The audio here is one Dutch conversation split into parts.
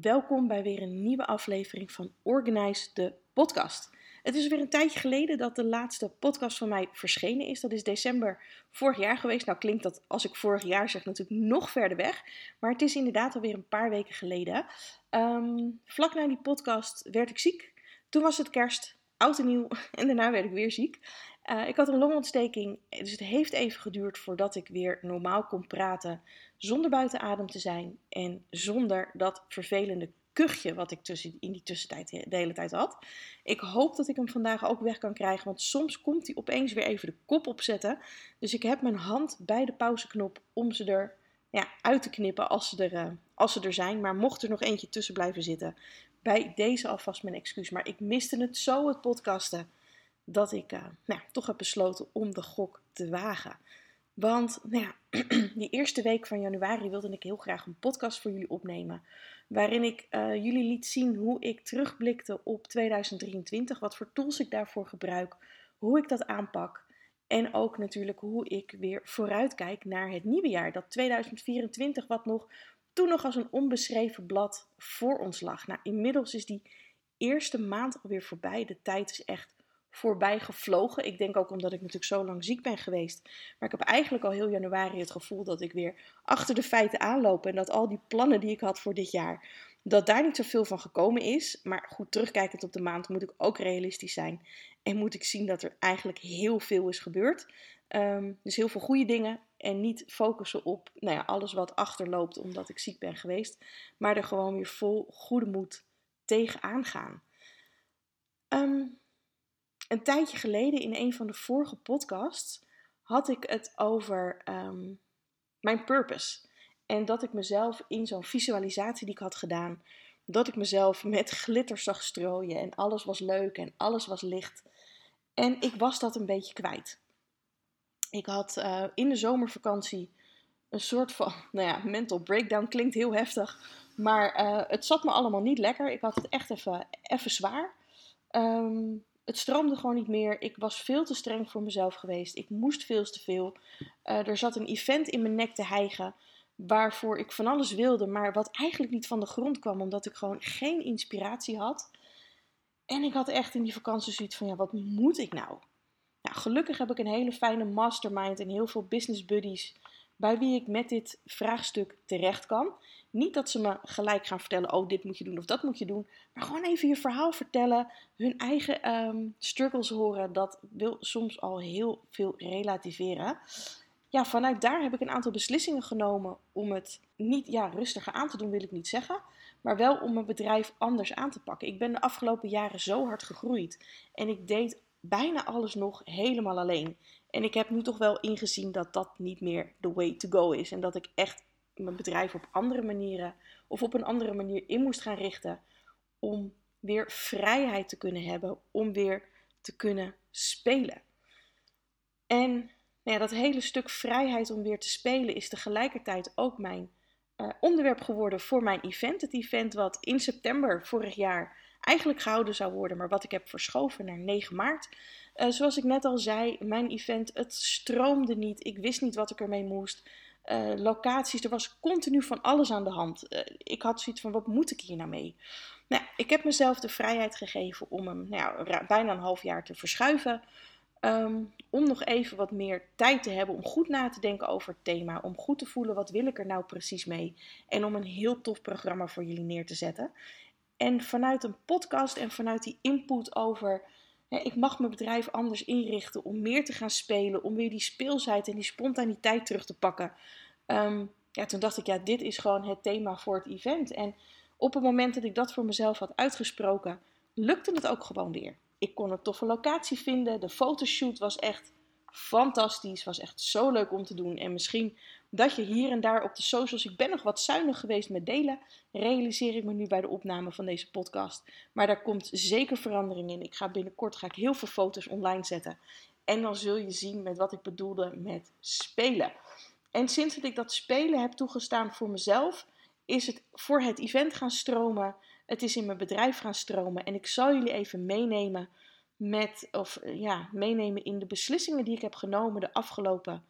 Welkom bij weer een nieuwe aflevering van Organize de podcast. Het is weer een tijdje geleden dat de laatste podcast van mij verschenen is. Dat is december vorig jaar geweest. Nou klinkt dat als ik vorig jaar zeg natuurlijk nog verder weg. Maar het is inderdaad alweer een paar weken geleden. Ehm, vlak na die podcast werd ik ziek. Toen was het kerst, oud en nieuw. En daarna werd ik weer ziek. Uh, ik had een longontsteking, dus het heeft even geduurd voordat ik weer normaal kon praten. Zonder buiten adem te zijn en zonder dat vervelende kuchje wat ik tussen, in die tussentijd de hele tijd had. Ik hoop dat ik hem vandaag ook weg kan krijgen, want soms komt hij opeens weer even de kop opzetten. Dus ik heb mijn hand bij de pauzeknop om ze er ja, uit te knippen als ze, er, uh, als ze er zijn. Maar mocht er nog eentje tussen blijven zitten, bij deze alvast mijn excuus. Maar ik miste het zo, het podcasten dat ik uh, nou, toch heb besloten om de gok te wagen. Want nou ja, die eerste week van januari wilde ik heel graag een podcast voor jullie opnemen. Waarin ik uh, jullie liet zien hoe ik terugblikte op 2023. Wat voor tools ik daarvoor gebruik. Hoe ik dat aanpak. En ook natuurlijk hoe ik weer vooruitkijk naar het nieuwe jaar. Dat 2024 wat nog toen nog als een onbeschreven blad voor ons lag. Nou, inmiddels is die eerste maand alweer voorbij. De tijd is echt voorbij gevlogen. Ik denk ook omdat ik natuurlijk zo lang ziek ben geweest. Maar ik heb eigenlijk al heel januari het gevoel dat ik weer achter de feiten aanloop. En dat al die plannen die ik had voor dit jaar, dat daar niet zoveel van gekomen is. Maar goed, terugkijkend op de maand moet ik ook realistisch zijn. En moet ik zien dat er eigenlijk heel veel is gebeurd. Ehm, dus heel veel goede dingen. En niet focussen op nou ja, alles wat achterloopt omdat ik ziek ben geweest. Maar er gewoon weer vol goede moed tegenaan gaan. Um, een tijdje geleden in een van de vorige podcasts had ik het over ehm, mijn purpose. En dat ik mezelf in zo'n visualisatie die ik had gedaan, dat ik mezelf met glitter zag strooien en alles was leuk en alles was licht. En ik was dat een beetje kwijt. Ik had uh, in de zomervakantie een soort van, nou ja, mental breakdown klinkt heel heftig, maar uh, het zat me allemaal niet lekker. Ik had het echt even, even zwaar. Um, het stroomde gewoon niet meer. Ik was veel te streng voor mezelf geweest. Ik moest veel te veel. Uh, er zat een event in mijn nek te hijgen. Waarvoor ik van alles wilde, maar wat eigenlijk niet van de grond kwam, omdat ik gewoon geen inspiratie had. En ik had echt in die vakantie zoiets van: ja, wat moet ik nou? nou gelukkig heb ik een hele fijne mastermind en heel veel business buddies bij wie ik met dit vraagstuk terecht kan. Niet dat ze me gelijk gaan vertellen, oh dit moet je doen of dat moet je doen. Maar gewoon even je verhaal vertellen, hun eigen um, struggles horen. Dat wil soms al heel veel relativeren. Ja, vanuit daar heb ik een aantal beslissingen genomen om het niet ja, rustiger aan te doen, wil ik niet zeggen. Maar wel om mijn bedrijf anders aan te pakken. Ik ben de afgelopen jaren zo hard gegroeid. En ik deed bijna alles nog helemaal alleen. En ik heb nu toch wel ingezien dat dat niet meer the way to go is. En dat ik echt mijn bedrijf op andere manieren of op een andere manier in moest gaan richten. Om weer vrijheid te kunnen hebben, om weer te kunnen spelen. En nou ja, dat hele stuk vrijheid om weer te spelen is tegelijkertijd ook mijn uh, onderwerp geworden voor mijn event. Het event wat in september vorig jaar eigenlijk gehouden zou worden, maar wat ik heb verschoven naar 9 maart. Uh, zoals ik net al zei, mijn event, het stroomde niet. Ik wist niet wat ik ermee moest. Uh, locaties, er was continu van alles aan de hand. Uh, ik had zoiets van, wat moet ik hier nou mee? Nou, ik heb mezelf de vrijheid gegeven om hem nou, bijna een half jaar te verschuiven. Um, om nog even wat meer tijd te hebben om goed na te denken over het thema. Om goed te voelen wat wil ik er nou precies mee. En om een heel tof programma voor jullie neer te zetten. En vanuit een podcast en vanuit die input over ik mag mijn bedrijf anders inrichten om meer te gaan spelen, om weer die speelsheid en die spontaniteit terug te pakken. Um, ja, toen dacht ik, ja, dit is gewoon het thema voor het event. En op het moment dat ik dat voor mezelf had uitgesproken, lukte het ook gewoon weer. Ik kon een toffe locatie vinden. De fotoshoot was echt fantastisch. Was echt zo leuk om te doen. En misschien dat je hier en daar op de socials. Ik ben nog wat zuinig geweest met delen. Realiseer ik me nu bij de opname van deze podcast. Maar daar komt zeker verandering in. Ik ga binnenkort ga ik heel veel foto's online zetten. En dan zul je zien met wat ik bedoelde met spelen. En sinds dat ik dat spelen heb toegestaan voor mezelf, is het voor het event gaan stromen. Het is in mijn bedrijf gaan stromen. En ik zal jullie even meenemen met, of ja, meenemen in de beslissingen die ik heb genomen de afgelopen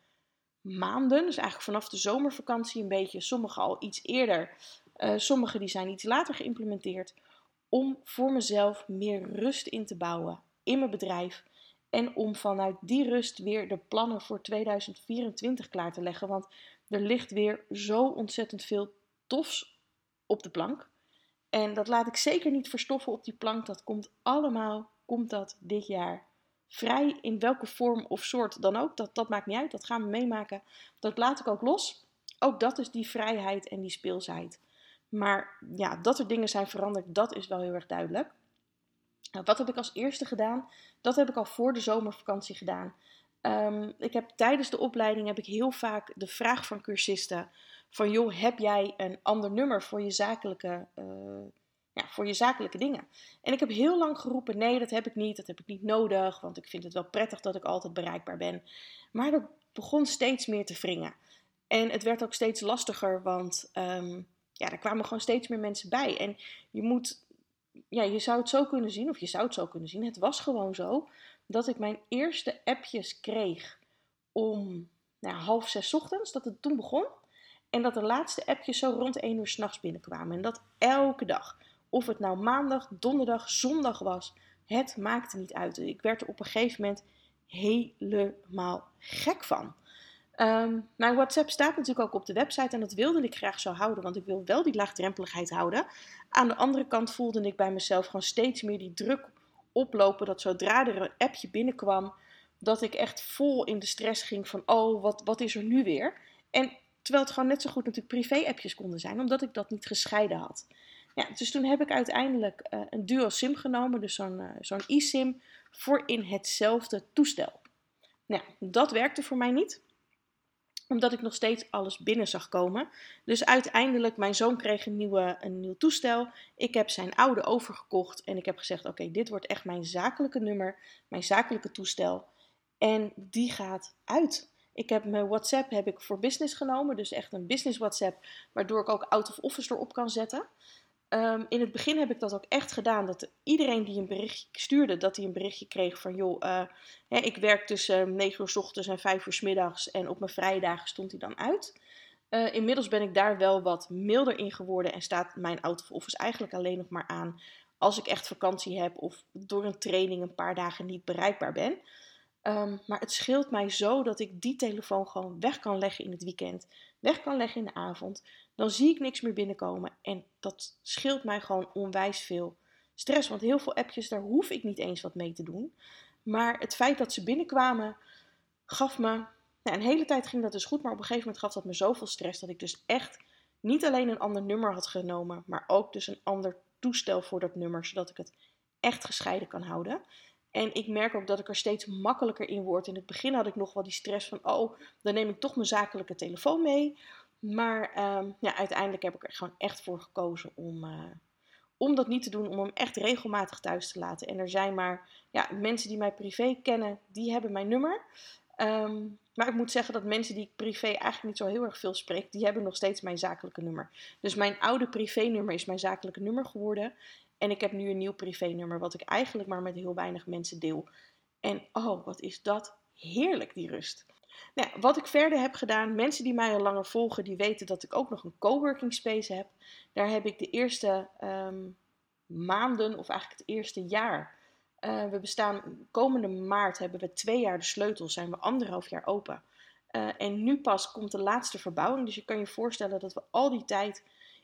maanden. Dus eigenlijk vanaf de zomervakantie een beetje, sommige al iets eerder. Uh, sommige die zijn iets later geïmplementeerd. Om voor mezelf meer rust in te bouwen in mijn bedrijf. En om vanuit die rust weer de plannen voor 2024 klaar te leggen. Want er ligt weer zo ontzettend veel tofs op de plank. En dat laat ik zeker niet verstoffen op die plank. Dat komt allemaal, komt dat dit jaar vrij in welke vorm of soort dan ook. Dat, dat maakt niet uit, dat gaan we meemaken. Dat laat ik ook los. Ook dat is die vrijheid en die speelsheid. Maar ja, dat er dingen zijn veranderd, dat is wel heel erg duidelijk. Nou, wat heb ik als eerste gedaan? Dat heb ik al voor de zomervakantie gedaan. Ehm, ik heb tijdens de opleiding heb ik heel vaak de vraag van cursisten van joh, heb jij een ander nummer voor je zakelijke, uh, ja, voor je zakelijke dingen? En ik heb heel lang geroepen, nee, dat heb ik niet, dat heb ik niet nodig, want ik vind het wel prettig dat ik altijd bereikbaar ben. Maar dat begon steeds meer te wringen. En het werd ook steeds lastiger, want um, ja, er kwamen gewoon steeds meer mensen bij. En je moet, ja, je zou het zo kunnen zien, of je zou het zo kunnen zien. Het was gewoon zo dat ik mijn eerste appjes kreeg om nou, half zes ochtends, dat het toen begon. En dat de laatste appjes zo rond 1 uur s'nachts binnenkwamen. En dat elke dag. Of het nou maandag, donderdag, zondag was. Het maakte niet uit. Ik werd er op een gegeven moment helemaal gek van. Um, mijn WhatsApp staat natuurlijk ook op de website en dat wilde ik graag zo houden, want ik wil wel die laagdrempeligheid houden. Aan de andere kant voelde ik bij mezelf gewoon steeds meer die druk oplopen dat zodra er een appje binnenkwam, dat ik echt vol in de stress ging van oh, wat, wat is er nu weer? En terwijl het gewoon net zo goed natuurlijk privé-appjes konden zijn, omdat ik dat niet gescheiden had. Ja, dus toen heb ik uiteindelijk uh, een dual SIM genomen, dus zo'n uh, zo'n eSIM, voor in hetzelfde toestel. Nou, dat werkte voor mij niet omdat ik nog steeds alles binnen zag komen. Dus uiteindelijk, mijn zoon kreeg een, nieuwe, een nieuw toestel. Ik heb zijn oude overgekocht en ik heb gezegd: Oké, dit wordt echt mijn zakelijke nummer, mijn zakelijke toestel. En die gaat uit. Ik heb mijn WhatsApp heb ik voor business genomen, dus echt een business WhatsApp, waardoor ik ook out of office erop kan zetten. Ehm, in het begin heb ik dat ook echt gedaan. Dat iedereen die een berichtje stuurde, dat hij een berichtje kreeg van joh, uh, hè, ik werk tussen 9 uur s ochtends en 5 uur s middags en op mijn vrijdagen stond hij dan uit. Uh, inmiddels ben ik daar wel wat milder in geworden en staat mijn out of office eigenlijk alleen nog maar aan als ik echt vakantie heb of door een training een paar dagen niet bereikbaar ben. Um, maar het scheelt mij zo dat ik die telefoon gewoon weg kan leggen in het weekend, weg kan leggen in de avond dan zie ik niks meer binnenkomen. En dat scheelt mij gewoon onwijs veel stress. Want heel veel appjes, daar hoef ik niet eens wat mee te doen. Maar het feit dat ze binnenkwamen, gaf me. Nou, een hele tijd ging dat dus goed, maar op een gegeven moment gaf dat me zoveel stress dat ik dus echt niet alleen een ander nummer had genomen, maar ook dus een ander toestel voor dat nummer, zodat ik het echt gescheiden kan houden. En ik merk ook dat ik er steeds makkelijker in word. In het begin had ik nog wel die stress van, oh, dan neem ik toch mijn zakelijke telefoon mee. Maar ehm, ja, uiteindelijk heb ik er gewoon echt voor gekozen om, uh, om dat niet te doen, om hem echt regelmatig thuis te laten. En er zijn maar ja, mensen die mij privé kennen, die hebben mijn nummer. Um, maar ik moet zeggen dat mensen die ik privé eigenlijk niet zo heel erg veel spreek, die hebben nog steeds mijn zakelijke nummer. Dus mijn oude privé-nummer is mijn zakelijke nummer geworden. En ik heb nu een nieuw privé-nummer, wat ik eigenlijk maar met heel weinig mensen deel. En oh, wat is dat heerlijk, die rust. Nou, wat ik verder heb gedaan, mensen die mij al langer volgen, die weten dat ik ook nog een coworking space heb. Daar heb ik de eerste ehm, maanden, of eigenlijk het eerste jaar. Uh, we bestaan, komende maart hebben we twee jaar de sleutel, zijn we anderhalf jaar open. Uh, en nu pas komt de laatste verbouwing. Dus je kan je voorstellen dat we al die tijd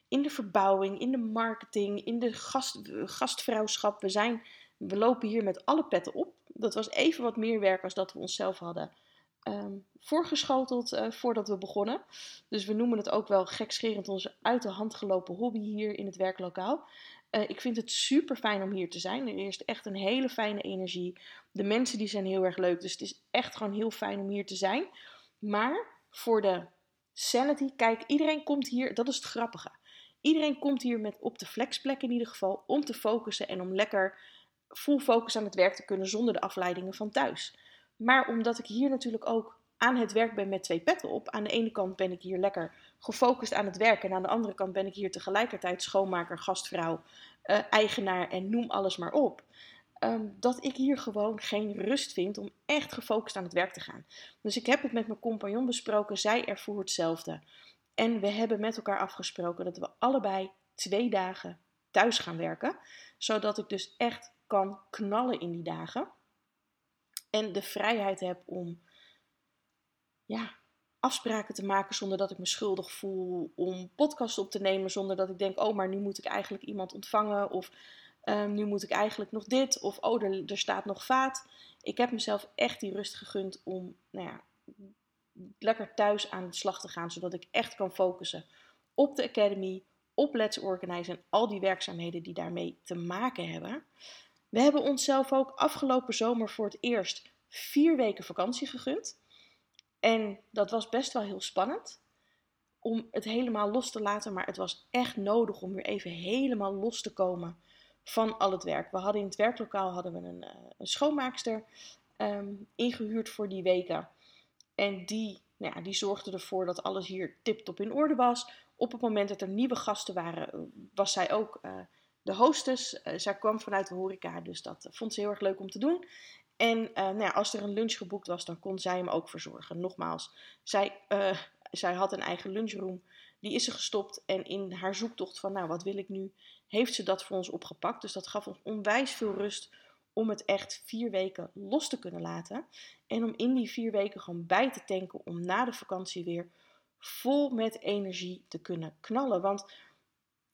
in de verbouwing, in de marketing, in de gast, gastvrouwschap, we, zijn, we lopen hier met alle petten op. Dat was even wat meer werk als dat we onszelf hadden um, voorgeschoteld uh, voordat we begonnen. Dus we noemen het ook wel gekscherend onze uit de hand gelopen hobby hier in het werklokaal. Uh, ik vind het super fijn om hier te zijn. Er is echt een hele fijne energie. De mensen die zijn heel erg leuk. Dus het is echt gewoon heel fijn om hier te zijn. Maar voor de sanity, kijk, iedereen komt hier, dat is het grappige. Iedereen komt hier met op de flexplek in ieder geval om te focussen en om lekker full focus aan het werk te kunnen zonder de afleidingen van thuis. Maar omdat ik hier natuurlijk ook aan het werk ben met twee petten op. Aan de ene kant ben ik hier lekker gefocust aan het werk. En aan de andere kant ben ik hier tegelijkertijd schoonmaker, gastvrouw, uh, eigenaar en noem alles maar op. Ehm, dat ik hier gewoon geen rust vind om echt gefocust aan het werk te gaan. Dus ik heb het met mijn compagnon besproken. Zij ervoer hetzelfde. En we hebben met elkaar afgesproken dat we allebei twee dagen thuis gaan werken. Zodat ik dus echt kan knallen in die dagen. En de vrijheid heb om ja, afspraken te maken zonder dat ik me schuldig voel. Om podcast op te nemen zonder dat ik denk: oh, maar nu moet ik eigenlijk iemand ontvangen. Of ehm, nu moet ik eigenlijk nog dit. Of oh, er, er staat nog vaat. Ik heb mezelf echt die rust gegund om nou ja, lekker thuis aan de slag te gaan. Zodat ik echt kan focussen op de Academy, op Let's Organize en al die werkzaamheden die daarmee te maken hebben. We hebben onszelf ook afgelopen zomer voor het eerst vier weken vakantie gegund. En dat was best wel heel spannend om het helemaal los te laten. Maar het was echt nodig om weer even helemaal los te komen van al het werk. We hadden in het werklokaal hadden we een, uh, een schoonmaakster ehm, ingehuurd voor die weken. En die, nou ja, die zorgde ervoor dat alles hier tip-top in orde was. Op het moment dat er nieuwe gasten waren, was zij ook uh, de hostess. Uh, zij kwam vanuit de horeca, dus dat vond ze heel erg leuk om te doen. En uh, nou ja, als er een lunch geboekt was, dan kon zij hem ook verzorgen. Nogmaals, zij, zij had een eigen lunchroom. Die is ze gestopt. En in haar zoektocht van, nou, wat wil ik nu? Heeft ze dat voor ons opgepakt. Dus dat gaf ons onwijs veel rust om het echt vier weken los te kunnen laten. En om in die vier weken gewoon bij te tanken. Om na de vakantie weer vol met energie te kunnen knallen. Want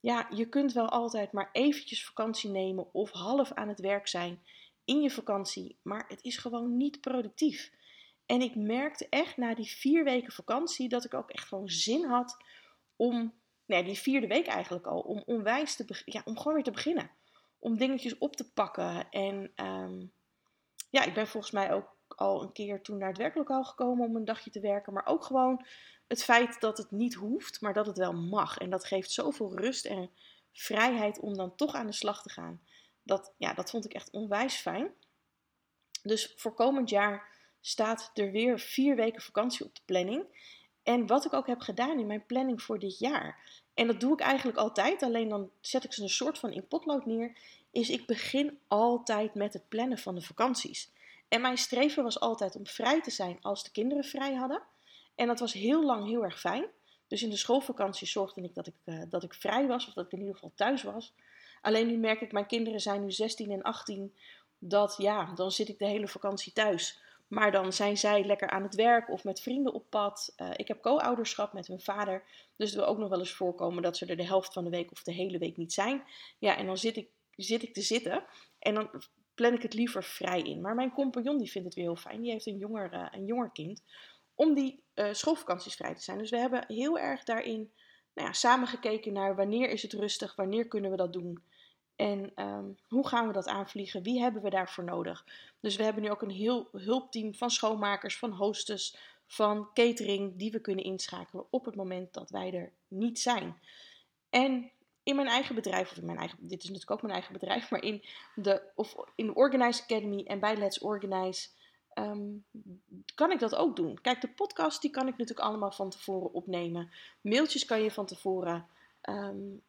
ja, je kunt wel altijd maar eventjes vakantie nemen of half aan het werk zijn in je vakantie, maar het is gewoon niet productief. En ik merkte echt na die vier weken vakantie dat ik ook echt gewoon zin had om, nee, die vierde week eigenlijk al, om onwijs te ja, om gewoon weer te beginnen. Om dingetjes op te pakken. En ehm, ja, ik ben volgens mij ook al een keer toen naar het werklokaal gekomen om een dagje te werken. Maar ook gewoon het feit dat het niet hoeft, maar dat het wel mag. En dat geeft zoveel rust en vrijheid om dan toch aan de slag te gaan dat, ja, dat vond ik echt onwijs fijn. Dus voor komend jaar staat er weer vier weken vakantie op de planning. En wat ik ook heb gedaan in mijn planning voor dit jaar. En dat doe ik eigenlijk altijd, alleen dan zet ik ze een soort van in potlood neer. Is ik begin altijd met het plannen van de vakanties. En mijn streven was altijd om vrij te zijn als de kinderen vrij hadden. En dat was heel lang heel erg fijn. Dus in de schoolvakantie zorgde ik dat ik, uh, dat ik vrij was, of dat ik in ieder geval thuis was. Alleen nu merk ik, mijn kinderen zijn nu 16 en 18, dat ja, dan zit ik de hele vakantie thuis. Maar dan zijn zij lekker aan het werk of met vrienden op pad. Uh, ik heb co-ouderschap met hun vader. Dus het wil ook nog wel eens voorkomen dat ze er de helft van de week of de hele week niet zijn. Ja, en dan zit ik, zit ik te zitten. En dan plan ik het liever vrij in. Maar mijn compagnon die vindt het weer heel fijn. Die heeft een jonger, uh, een jonger kind. Om die uh, schoolvakanties vrij te zijn. Dus we hebben heel erg daarin nou ja, samen gekeken naar wanneer is het rustig, wanneer kunnen we dat doen. En um, hoe gaan we dat aanvliegen? Wie hebben we daarvoor nodig? Dus we hebben nu ook een heel hulpteam van schoonmakers, van hostess, van catering, die we kunnen inschakelen op het moment dat wij er niet zijn. En in mijn eigen bedrijf, of in mijn eigen, dit is natuurlijk ook mijn eigen bedrijf, maar in de, of in de Organize Academy en bij Let's Organize um, kan ik dat ook doen. Kijk, de podcast die kan ik natuurlijk allemaal van tevoren opnemen. Mailtjes kan je van tevoren um,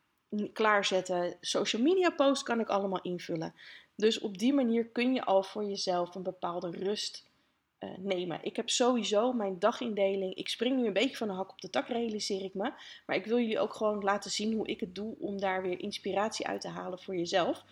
klaarzetten. Social media posts kan ik allemaal invullen. Dus op die manier kun je al voor jezelf een bepaalde rust uh, nemen. Ik heb sowieso mijn dagindeling. Ik spring nu een beetje van de hak op de tak, realiseer ik me. Maar ik wil jullie ook gewoon laten zien hoe ik het doe om daar weer inspiratie uit te halen voor jezelf.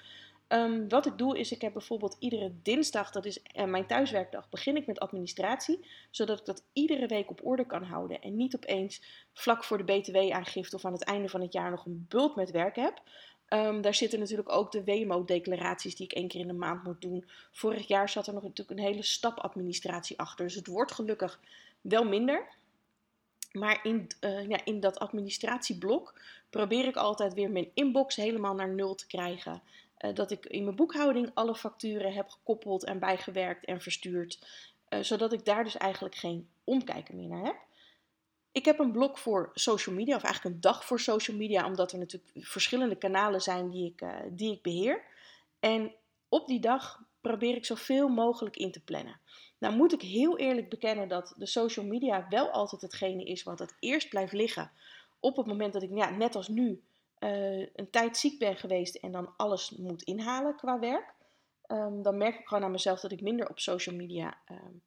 Um, wat ik doe is, ik heb bijvoorbeeld iedere dinsdag, dat is uh, mijn thuiswerkdag, begin ik met administratie. Zodat ik dat iedere week op orde kan houden. En niet opeens vlak voor de btw-aangifte of aan het einde van het jaar nog een bult met werk heb. Um, daar zitten natuurlijk ook de WMO-declaraties die ik één keer in de maand moet doen. Vorig jaar zat er nog natuurlijk een hele stap administratie achter. Dus het wordt gelukkig wel minder. Maar in, uh, ja, in dat administratieblok probeer ik altijd weer mijn inbox helemaal naar nul te krijgen. Uh, dat ik in mijn boekhouding alle facturen heb gekoppeld en bijgewerkt en verstuurd. Uh, zodat ik daar dus eigenlijk geen omkijken meer naar heb. Ik heb een blok voor social media, of eigenlijk een dag voor social media, omdat er natuurlijk verschillende kanalen zijn die ik, uh, die ik beheer. En op die dag probeer ik zoveel mogelijk in te plannen. Nou moet ik heel eerlijk bekennen dat de social media wel altijd hetgene is wat het eerst blijft liggen. Op het moment dat ik, ja, net als nu, uh, een tijd ziek ben geweest en dan alles moet inhalen qua werk, um, dan merk ik gewoon aan mezelf dat ik minder op social media um,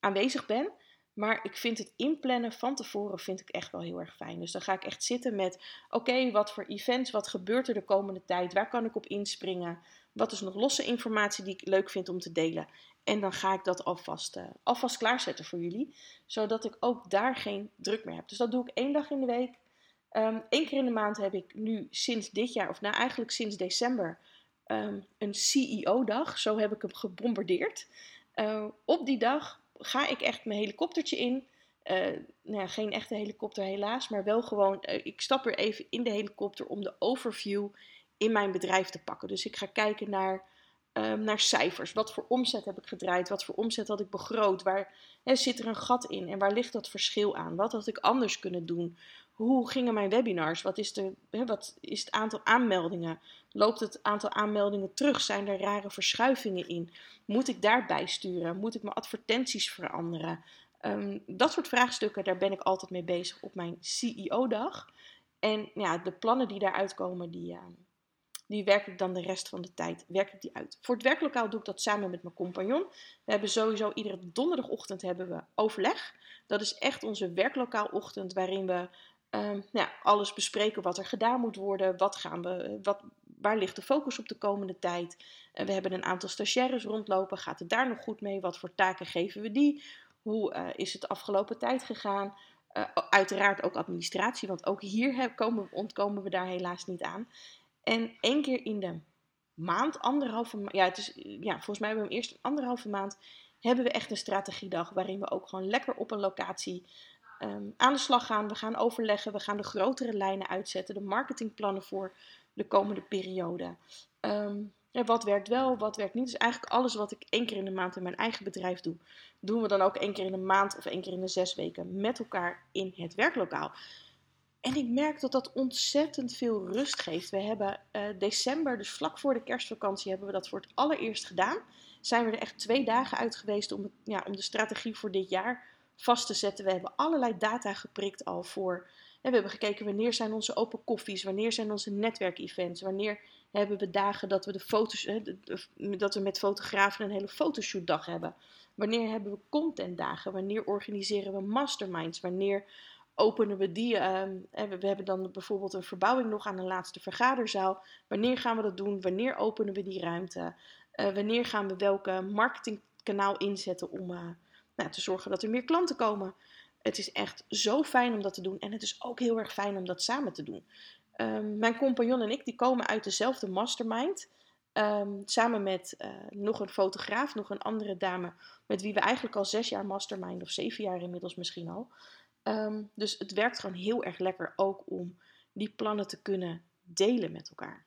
aanwezig ben. Maar ik vind het inplannen van tevoren vind ik echt wel heel erg fijn. Dus dan ga ik echt zitten met: oké, wat voor events, wat gebeurt er de komende tijd? Waar kan ik op inspringen? Wat is nog losse informatie die ik leuk vind om te delen? En dan ga ik dat alvast, uh, alvast klaarzetten voor jullie, zodat ik ook daar geen druk meer heb. Dus dat doe ik één dag in de week. Eén keer in de maand heb ik nu sinds dit jaar, of nou eigenlijk sinds december, ehm, een CEO-dag. Zo heb ik hem gebombardeerd. Uh, op die dag ga ik echt mijn helikoptertje in. Uh, nou ja, geen echte helikopter helaas, maar wel gewoon, uh, ik stap weer even in de helikopter om de overview in mijn bedrijf te pakken. Dus ik ga kijken naar, naar cijfers. Wat voor omzet heb ik gedraaid? Wat voor omzet had ik begroot? Waar hè, zit er een gat in? En waar ligt dat verschil aan? Wat had ik anders kunnen doen? Hoe gingen mijn webinars? Wat is, de, hè, wat is het aantal aanmeldingen? Loopt het aantal aanmeldingen terug? Zijn er rare verschuivingen in? Moet ik daarbij sturen? Moet ik mijn advertenties veranderen? Um, dat soort vraagstukken, daar ben ik altijd mee bezig op mijn CEO-dag. En ja, de plannen die daaruit komen, die, uh, die werk ik dan de rest van de tijd werk ik die uit. Voor het werklokaal doe ik dat samen met mijn compagnon. We hebben sowieso iedere donderdagochtend hebben we overleg. Dat is echt onze werklokaalochtend waarin we ja, alles bespreken wat er gedaan moet worden. Wat gaan we, wat, waar ligt de focus op de komende tijd? Uh, we hebben een aantal stagiaires rondlopen. Gaat het daar nog goed mee? Wat voor taken geven we die? Hoe uh, is het de afgelopen tijd gegaan? Uh, uiteraard ook administratie, want ook hier komen, ontkomen we daar helaas niet aan. En één keer in de maand, anderhalve maand, ja, ja, volgens mij hebben we hem eerst anderhalve maand, hebben we echt een strategiedag waarin we ook gewoon lekker op een locatie um, aan de slag gaan. We gaan overleggen, we gaan de grotere lijnen uitzetten, de marketingplannen voor de komende periode. Um, ja, wat werkt wel, wat werkt niet. Dus eigenlijk alles wat ik één keer in de maand in mijn eigen bedrijf doe, doen we dan ook één keer in de maand of één keer in de zes weken met elkaar in het werklokaal. En ik merk dat dat ontzettend veel rust geeft. We hebben uh, december, dus vlak voor de kerstvakantie, hebben we dat voor het allereerst gedaan. Zijn we er echt twee dagen uit geweest om, ja, om de strategie voor dit jaar vast te zetten. We hebben allerlei data geprikt al voor. En we hebben gekeken wanneer zijn onze open koffies, wanneer zijn onze netwerkevents, wanneer hebben we dagen dat we, de foto's, dat we met fotografen een hele fotoshootdag hebben. Wanneer hebben we contentdagen? Wanneer organiseren we masterminds? Wanneer openen we die? Uh, we hebben dan bijvoorbeeld een verbouwing nog aan de laatste vergaderzaal. Wanneer gaan we dat doen? Wanneer openen we die ruimte? Uh, wanneer gaan we welke marketingkanaal inzetten om uh, nou, te zorgen dat er meer klanten komen? Het is echt zo fijn om dat te doen. En het is ook heel erg fijn om dat samen te doen. Um, mijn compagnon en ik die komen uit dezelfde mastermind. Um, samen met uh, nog een fotograaf, nog een andere dame, met wie we eigenlijk al zes jaar mastermind, of zeven jaar inmiddels misschien al. Um, dus het werkt gewoon heel erg lekker ook om die plannen te kunnen delen met elkaar.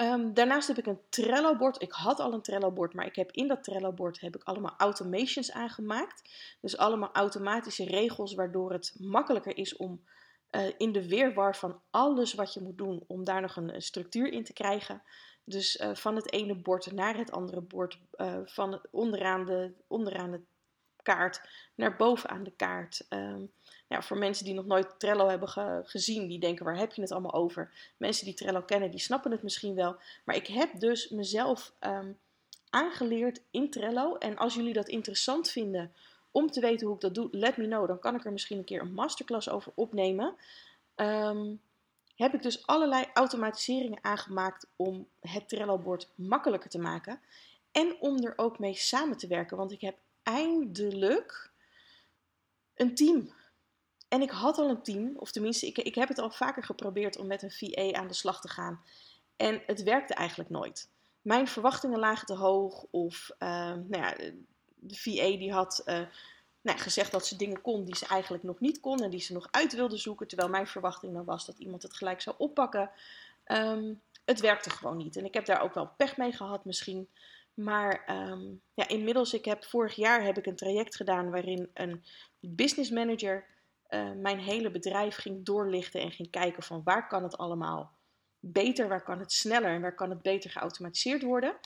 Um, daarnaast heb ik een Trello-bord. Ik had al een Trello-bord, maar ik heb in dat Trello-bord heb ik allemaal automations aangemaakt. Dus allemaal automatische regels waardoor het makkelijker is om uh, in de weerwar van alles wat je moet doen om daar nog een, structuur in te krijgen. Dus uh, van het ene bord naar het andere bord, uh, van onderaan de, onderaan de kaart naar bovenaan de kaart. Ja, voor mensen die nog nooit Trello hebben ge gezien, die denken waar heb je het allemaal over? Mensen die Trello kennen, die snappen het misschien wel. Maar ik heb dus mezelf um, aangeleerd in Trello. En als jullie dat interessant vinden om te weten hoe ik dat doe, let me know. Dan kan ik er misschien een keer een masterclass over opnemen. Um, heb ik dus allerlei automatiseringen aangemaakt om het Trello-bord makkelijker te maken. En om er ook mee samen te werken. Want ik heb eindelijk een team. En ik had al een team, of tenminste, ik, ik heb het al vaker geprobeerd om met een VA aan de slag te gaan. En het werkte eigenlijk nooit. Mijn verwachtingen lagen te hoog, of uh, nou ja, de VA die had uh, nou, gezegd dat ze dingen kon die ze eigenlijk nog niet kon en die ze nog uit wilde zoeken. Terwijl mijn verwachting dan was dat iemand het gelijk zou oppakken. Um, het werkte gewoon niet. En ik heb daar ook wel pech mee gehad misschien. Maar um, ja, inmiddels, ik heb vorig jaar heb ik een traject gedaan waarin een business manager uh, mijn hele bedrijf ging doorlichten en ging kijken van waar kan het allemaal beter, waar kan het sneller en waar kan het beter geautomatiseerd worden.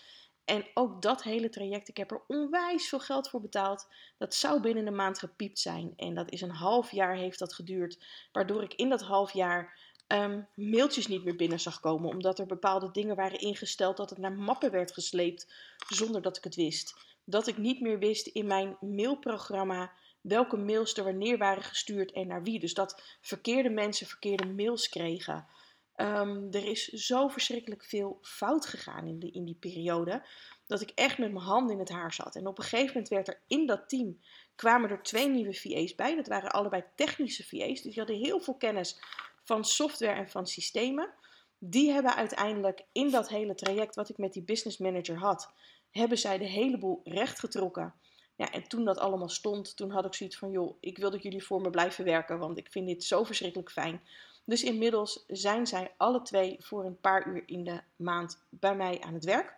En ook dat hele traject, ik heb er onwijs veel geld voor betaald. Dat zou binnen een maand gepiept zijn. En dat is een half jaar heeft dat geduurd. Waardoor ik in dat half jaar um, mailtjes niet meer binnen zag komen. Omdat er bepaalde dingen waren ingesteld dat het naar mappen werd gesleept zonder dat ik het wist. dat ik niet meer wist in mijn mailprogramma welke mails er wanneer waren gestuurd en naar wie. Dus dat verkeerde mensen verkeerde mails kregen. Ehm, er is zo verschrikkelijk veel fout gegaan in, in die periode. Dat ik echt met mijn handen in het haar zat. En op een gegeven moment werd er in dat team. kwamen er twee nieuwe VA's bij. Dat waren allebei technische VA's. Dus die hadden heel veel kennis van software en van systemen. Die hebben uiteindelijk in dat hele traject wat ik met die business manager had. hebben zij de hele boel rechtgetrokken. Ja, en toen dat allemaal stond, toen had ik zoiets van: joh, ik wil dat jullie voor me blijven werken. Want ik vind dit zo verschrikkelijk fijn. Dus inmiddels zijn zij alle twee voor een paar uur in de maand bij mij aan het werk.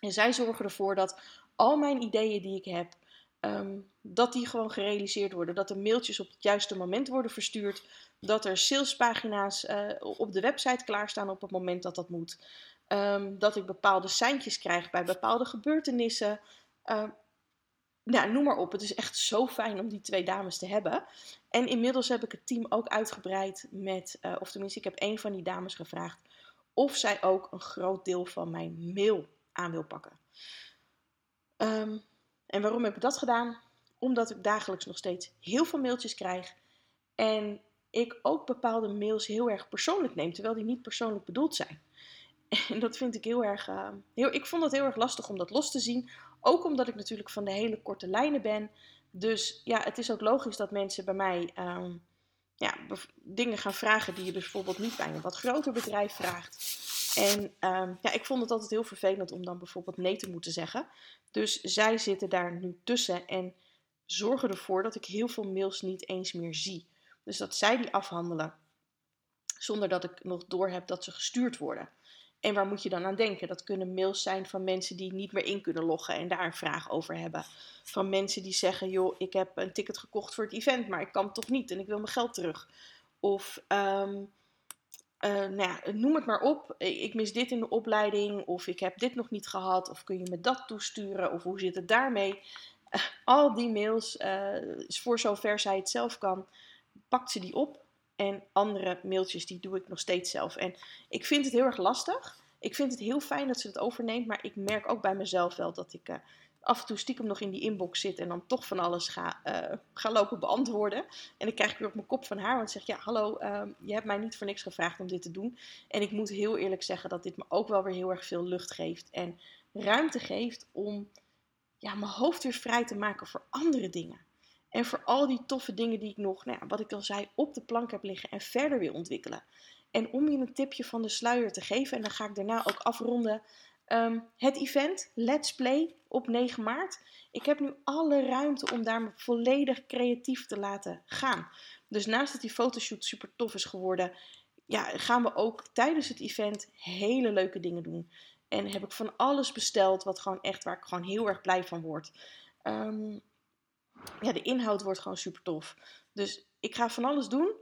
En zij zorgen ervoor dat al mijn ideeën die ik heb, ehm, dat die gewoon gerealiseerd worden. Dat de mailtjes op het juiste moment worden verstuurd. Dat er salespagina's uh, op de website klaarstaan op het moment dat dat moet. Um, dat ik bepaalde seintjes krijg bij bepaalde gebeurtenissen. Uh, nou, noem maar op. Het is echt zo fijn om die twee dames te hebben. En inmiddels heb ik het team ook uitgebreid met, uh, of tenminste, ik heb een van die dames gevraagd of zij ook een groot deel van mijn mail aan wil pakken. Um, en waarom heb ik dat gedaan? Omdat ik dagelijks nog steeds heel veel mailtjes krijg. En ik ook bepaalde mails heel erg persoonlijk neem, terwijl die niet persoonlijk bedoeld zijn. En dat vind ik heel erg. Uh, heel, ik vond het heel erg lastig om dat los te zien. Ook omdat ik natuurlijk van de hele korte lijnen ben. Dus ja, het is ook logisch dat mensen bij mij um, ja, dingen gaan vragen die je bijvoorbeeld niet bij een wat groter bedrijf vraagt. En um, ja, ik vond het altijd heel vervelend om dan bijvoorbeeld nee te moeten zeggen. Dus zij zitten daar nu tussen en zorgen ervoor dat ik heel veel mails niet eens meer zie. Dus dat zij die afhandelen zonder dat ik nog door heb dat ze gestuurd worden. En waar moet je dan aan denken? Dat kunnen mails zijn van mensen die niet meer in kunnen loggen en daar een vraag over hebben. Van mensen die zeggen: joh, ik heb een ticket gekocht voor het event, maar ik kan toch niet en ik wil mijn geld terug. Of um, uh, nou ja, noem het maar op. Ik mis dit in de opleiding, of ik heb dit nog niet gehad, of kun je me dat toesturen, of hoe zit het daarmee? Uh, al die mails, uh, voor zover zij het zelf kan, pakt ze die op en andere mailtjes, die doe ik nog steeds zelf. En ik vind het heel erg lastig. Ik vind het heel fijn dat ze het overneemt. Maar ik merk ook bij mezelf wel dat ik uh, af en toe stiekem nog in die inbox zit. En dan toch van alles ga, uh, ga lopen beantwoorden. En dan krijg ik weer op mijn kop van haar. Want ze zegt, ja hallo, uh, je hebt mij niet voor niks gevraagd om dit te doen. En ik moet heel eerlijk zeggen dat dit me ook wel weer heel erg veel lucht geeft. En ruimte geeft om ja, mijn hoofd weer vrij te maken voor andere dingen. En voor al die toffe dingen die ik nog, nou ja, wat ik al zei, op de plank heb liggen en verder wil ontwikkelen. En om je een tipje van de sluier te geven, en dan ga ik daarna ook afronden. Um, het event Let's Play op 9 maart. Ik heb nu alle ruimte om daar me volledig creatief te laten gaan. Dus naast dat die fotoshoot super tof is geworden, ja, gaan we ook tijdens het event hele leuke dingen doen. En heb ik van alles besteld, wat gewoon echt waar ik gewoon heel erg blij van word. Um, ja, de inhoud wordt gewoon super tof. Dus ik ga van alles doen.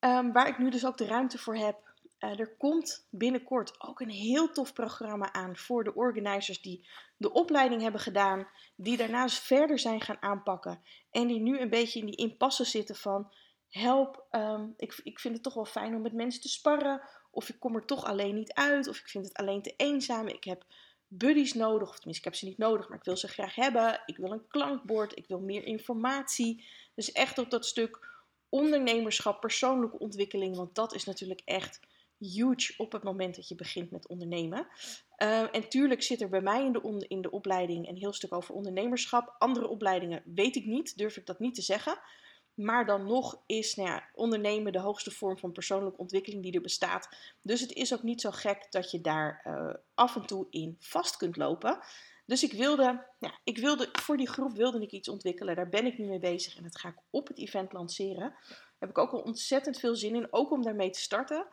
Um, waar ik nu dus ook de ruimte voor heb. Uh, er komt binnenkort ook een heel tof programma aan voor de organizers die de opleiding hebben gedaan, die daarnaast verder zijn gaan aanpakken en die nu een beetje in die impasse zitten van help, um, ik, ik vind het toch wel fijn om met mensen te sparren, of ik kom er toch alleen niet uit, of ik vind het alleen te eenzaam, ik heb buddies nodig, of tenminste, ik heb ze niet nodig, maar ik wil ze graag hebben. Ik wil een klankbord, ik wil meer informatie. Dus echt op dat stuk ondernemerschap, persoonlijke ontwikkeling, want dat is natuurlijk echt huge op het moment dat je begint met ondernemen. Uh, en tuurlijk zit er bij mij in de, in de opleiding een heel stuk over ondernemerschap. Andere opleidingen weet ik niet, durf ik dat niet te zeggen. Maar dan nog is nou ja, ondernemen de hoogste vorm van persoonlijke ontwikkeling die er bestaat. Dus het is ook niet zo gek dat je daar uh, af en toe in vast kunt lopen. Dus ik wilde, ja, ik wilde, voor die groep wilde ik iets ontwikkelen. Daar ben ik nu mee bezig en dat ga ik op het event lanceren. Daar heb ik ook al ontzettend veel zin in, ook om daarmee te starten.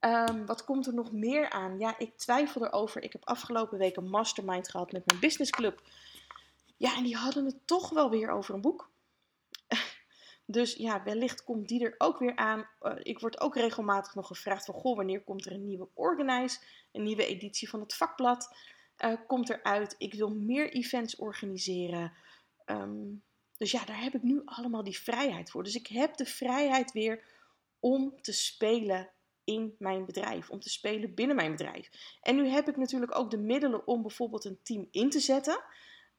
Um, wat komt er nog meer aan? Ja, ik twijfel erover. Ik heb afgelopen week een mastermind gehad met mijn businessclub. Ja, en die hadden het toch wel weer over een boek. Dus ja, wellicht komt die er ook weer aan. Uh, ik word ook regelmatig nog gevraagd van, goh, wanneer komt er een nieuwe Organize, een nieuwe editie van het vakblad, uh, komt eruit. Ik wil meer events organiseren. Um, dus ja, daar heb ik nu allemaal die vrijheid voor. Dus ik heb de vrijheid weer om te spelen in mijn bedrijf, om te spelen binnen mijn bedrijf. En nu heb ik natuurlijk ook de middelen om bijvoorbeeld een team in te zetten.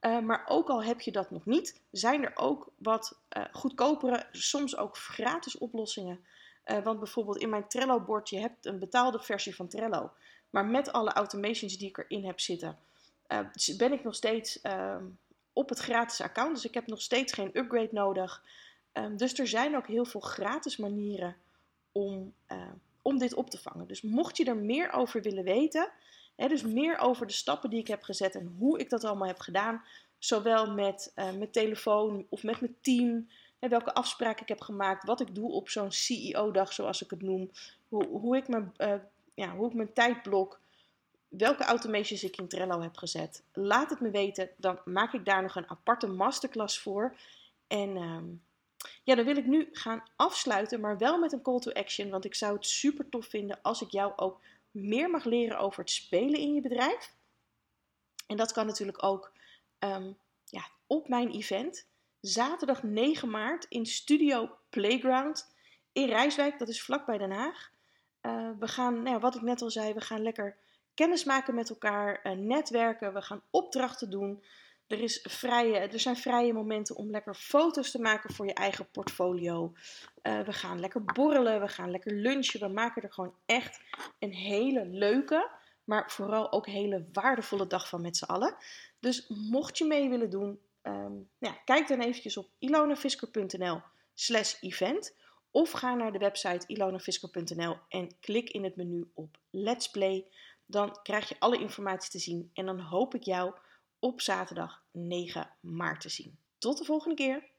Uh, maar ook al heb je dat nog niet, zijn er ook wat uh, goedkopere, soms ook gratis oplossingen. Uh, want bijvoorbeeld in mijn Trello-bord, je hebt een betaalde versie van Trello. Maar met alle automations die ik erin heb zitten, ben ik nog steeds ehm, op het gratis account. Dus ik heb nog steeds geen upgrade nodig. Um, dus er zijn ook heel veel gratis manieren om, om dit op te vangen. Dus mocht je er meer over willen weten, dus meer over de stappen die ik heb gezet en hoe ik dat allemaal heb gedaan. Zowel met uh, mijn telefoon of met mijn team. welke afspraken ik heb gemaakt. Wat ik doe op zo'n CEO-dag, zoals ik het noem. Hoe, hoe, ik mijn, uh, ja, hoe ik mijn tijd blok. Welke automations ik in Trello heb gezet. Laat het me weten. Dan maak ik daar nog een aparte masterclass voor. En uh, ja, dan wil ik nu gaan afsluiten, maar wel met een call to action. Want ik zou het super tof vinden als ik jou ook meer mag leren over het spelen in je bedrijf. En dat kan natuurlijk ook um, ja, op mijn event. Zaterdag 9 maart in Studio Playground in Rijswijk. Dat is vlakbij Den Haag. Uh, we gaan, nou ja, wat ik net al zei, we gaan lekker kennis maken met elkaar, uh, netwerken. We gaan opdrachten doen. Er, is vrije, er zijn vrije momenten om lekker foto's te maken voor je eigen portfolio. Uh, we gaan lekker borrelen, we gaan lekker lunchen. We maken er gewoon echt een hele leuke, maar vooral ook hele waardevolle dag van met z'n allen. Dus mocht je mee willen doen, um, ja, kijk dan eventjes op ilonafisker.nl slash event. Of ga naar de website ilonafisker.nl en klik in het menu op Let's Play. Dan krijg je alle informatie te zien en dan hoop ik jou op zaterdag 9 maart te zien. Tot de volgende keer!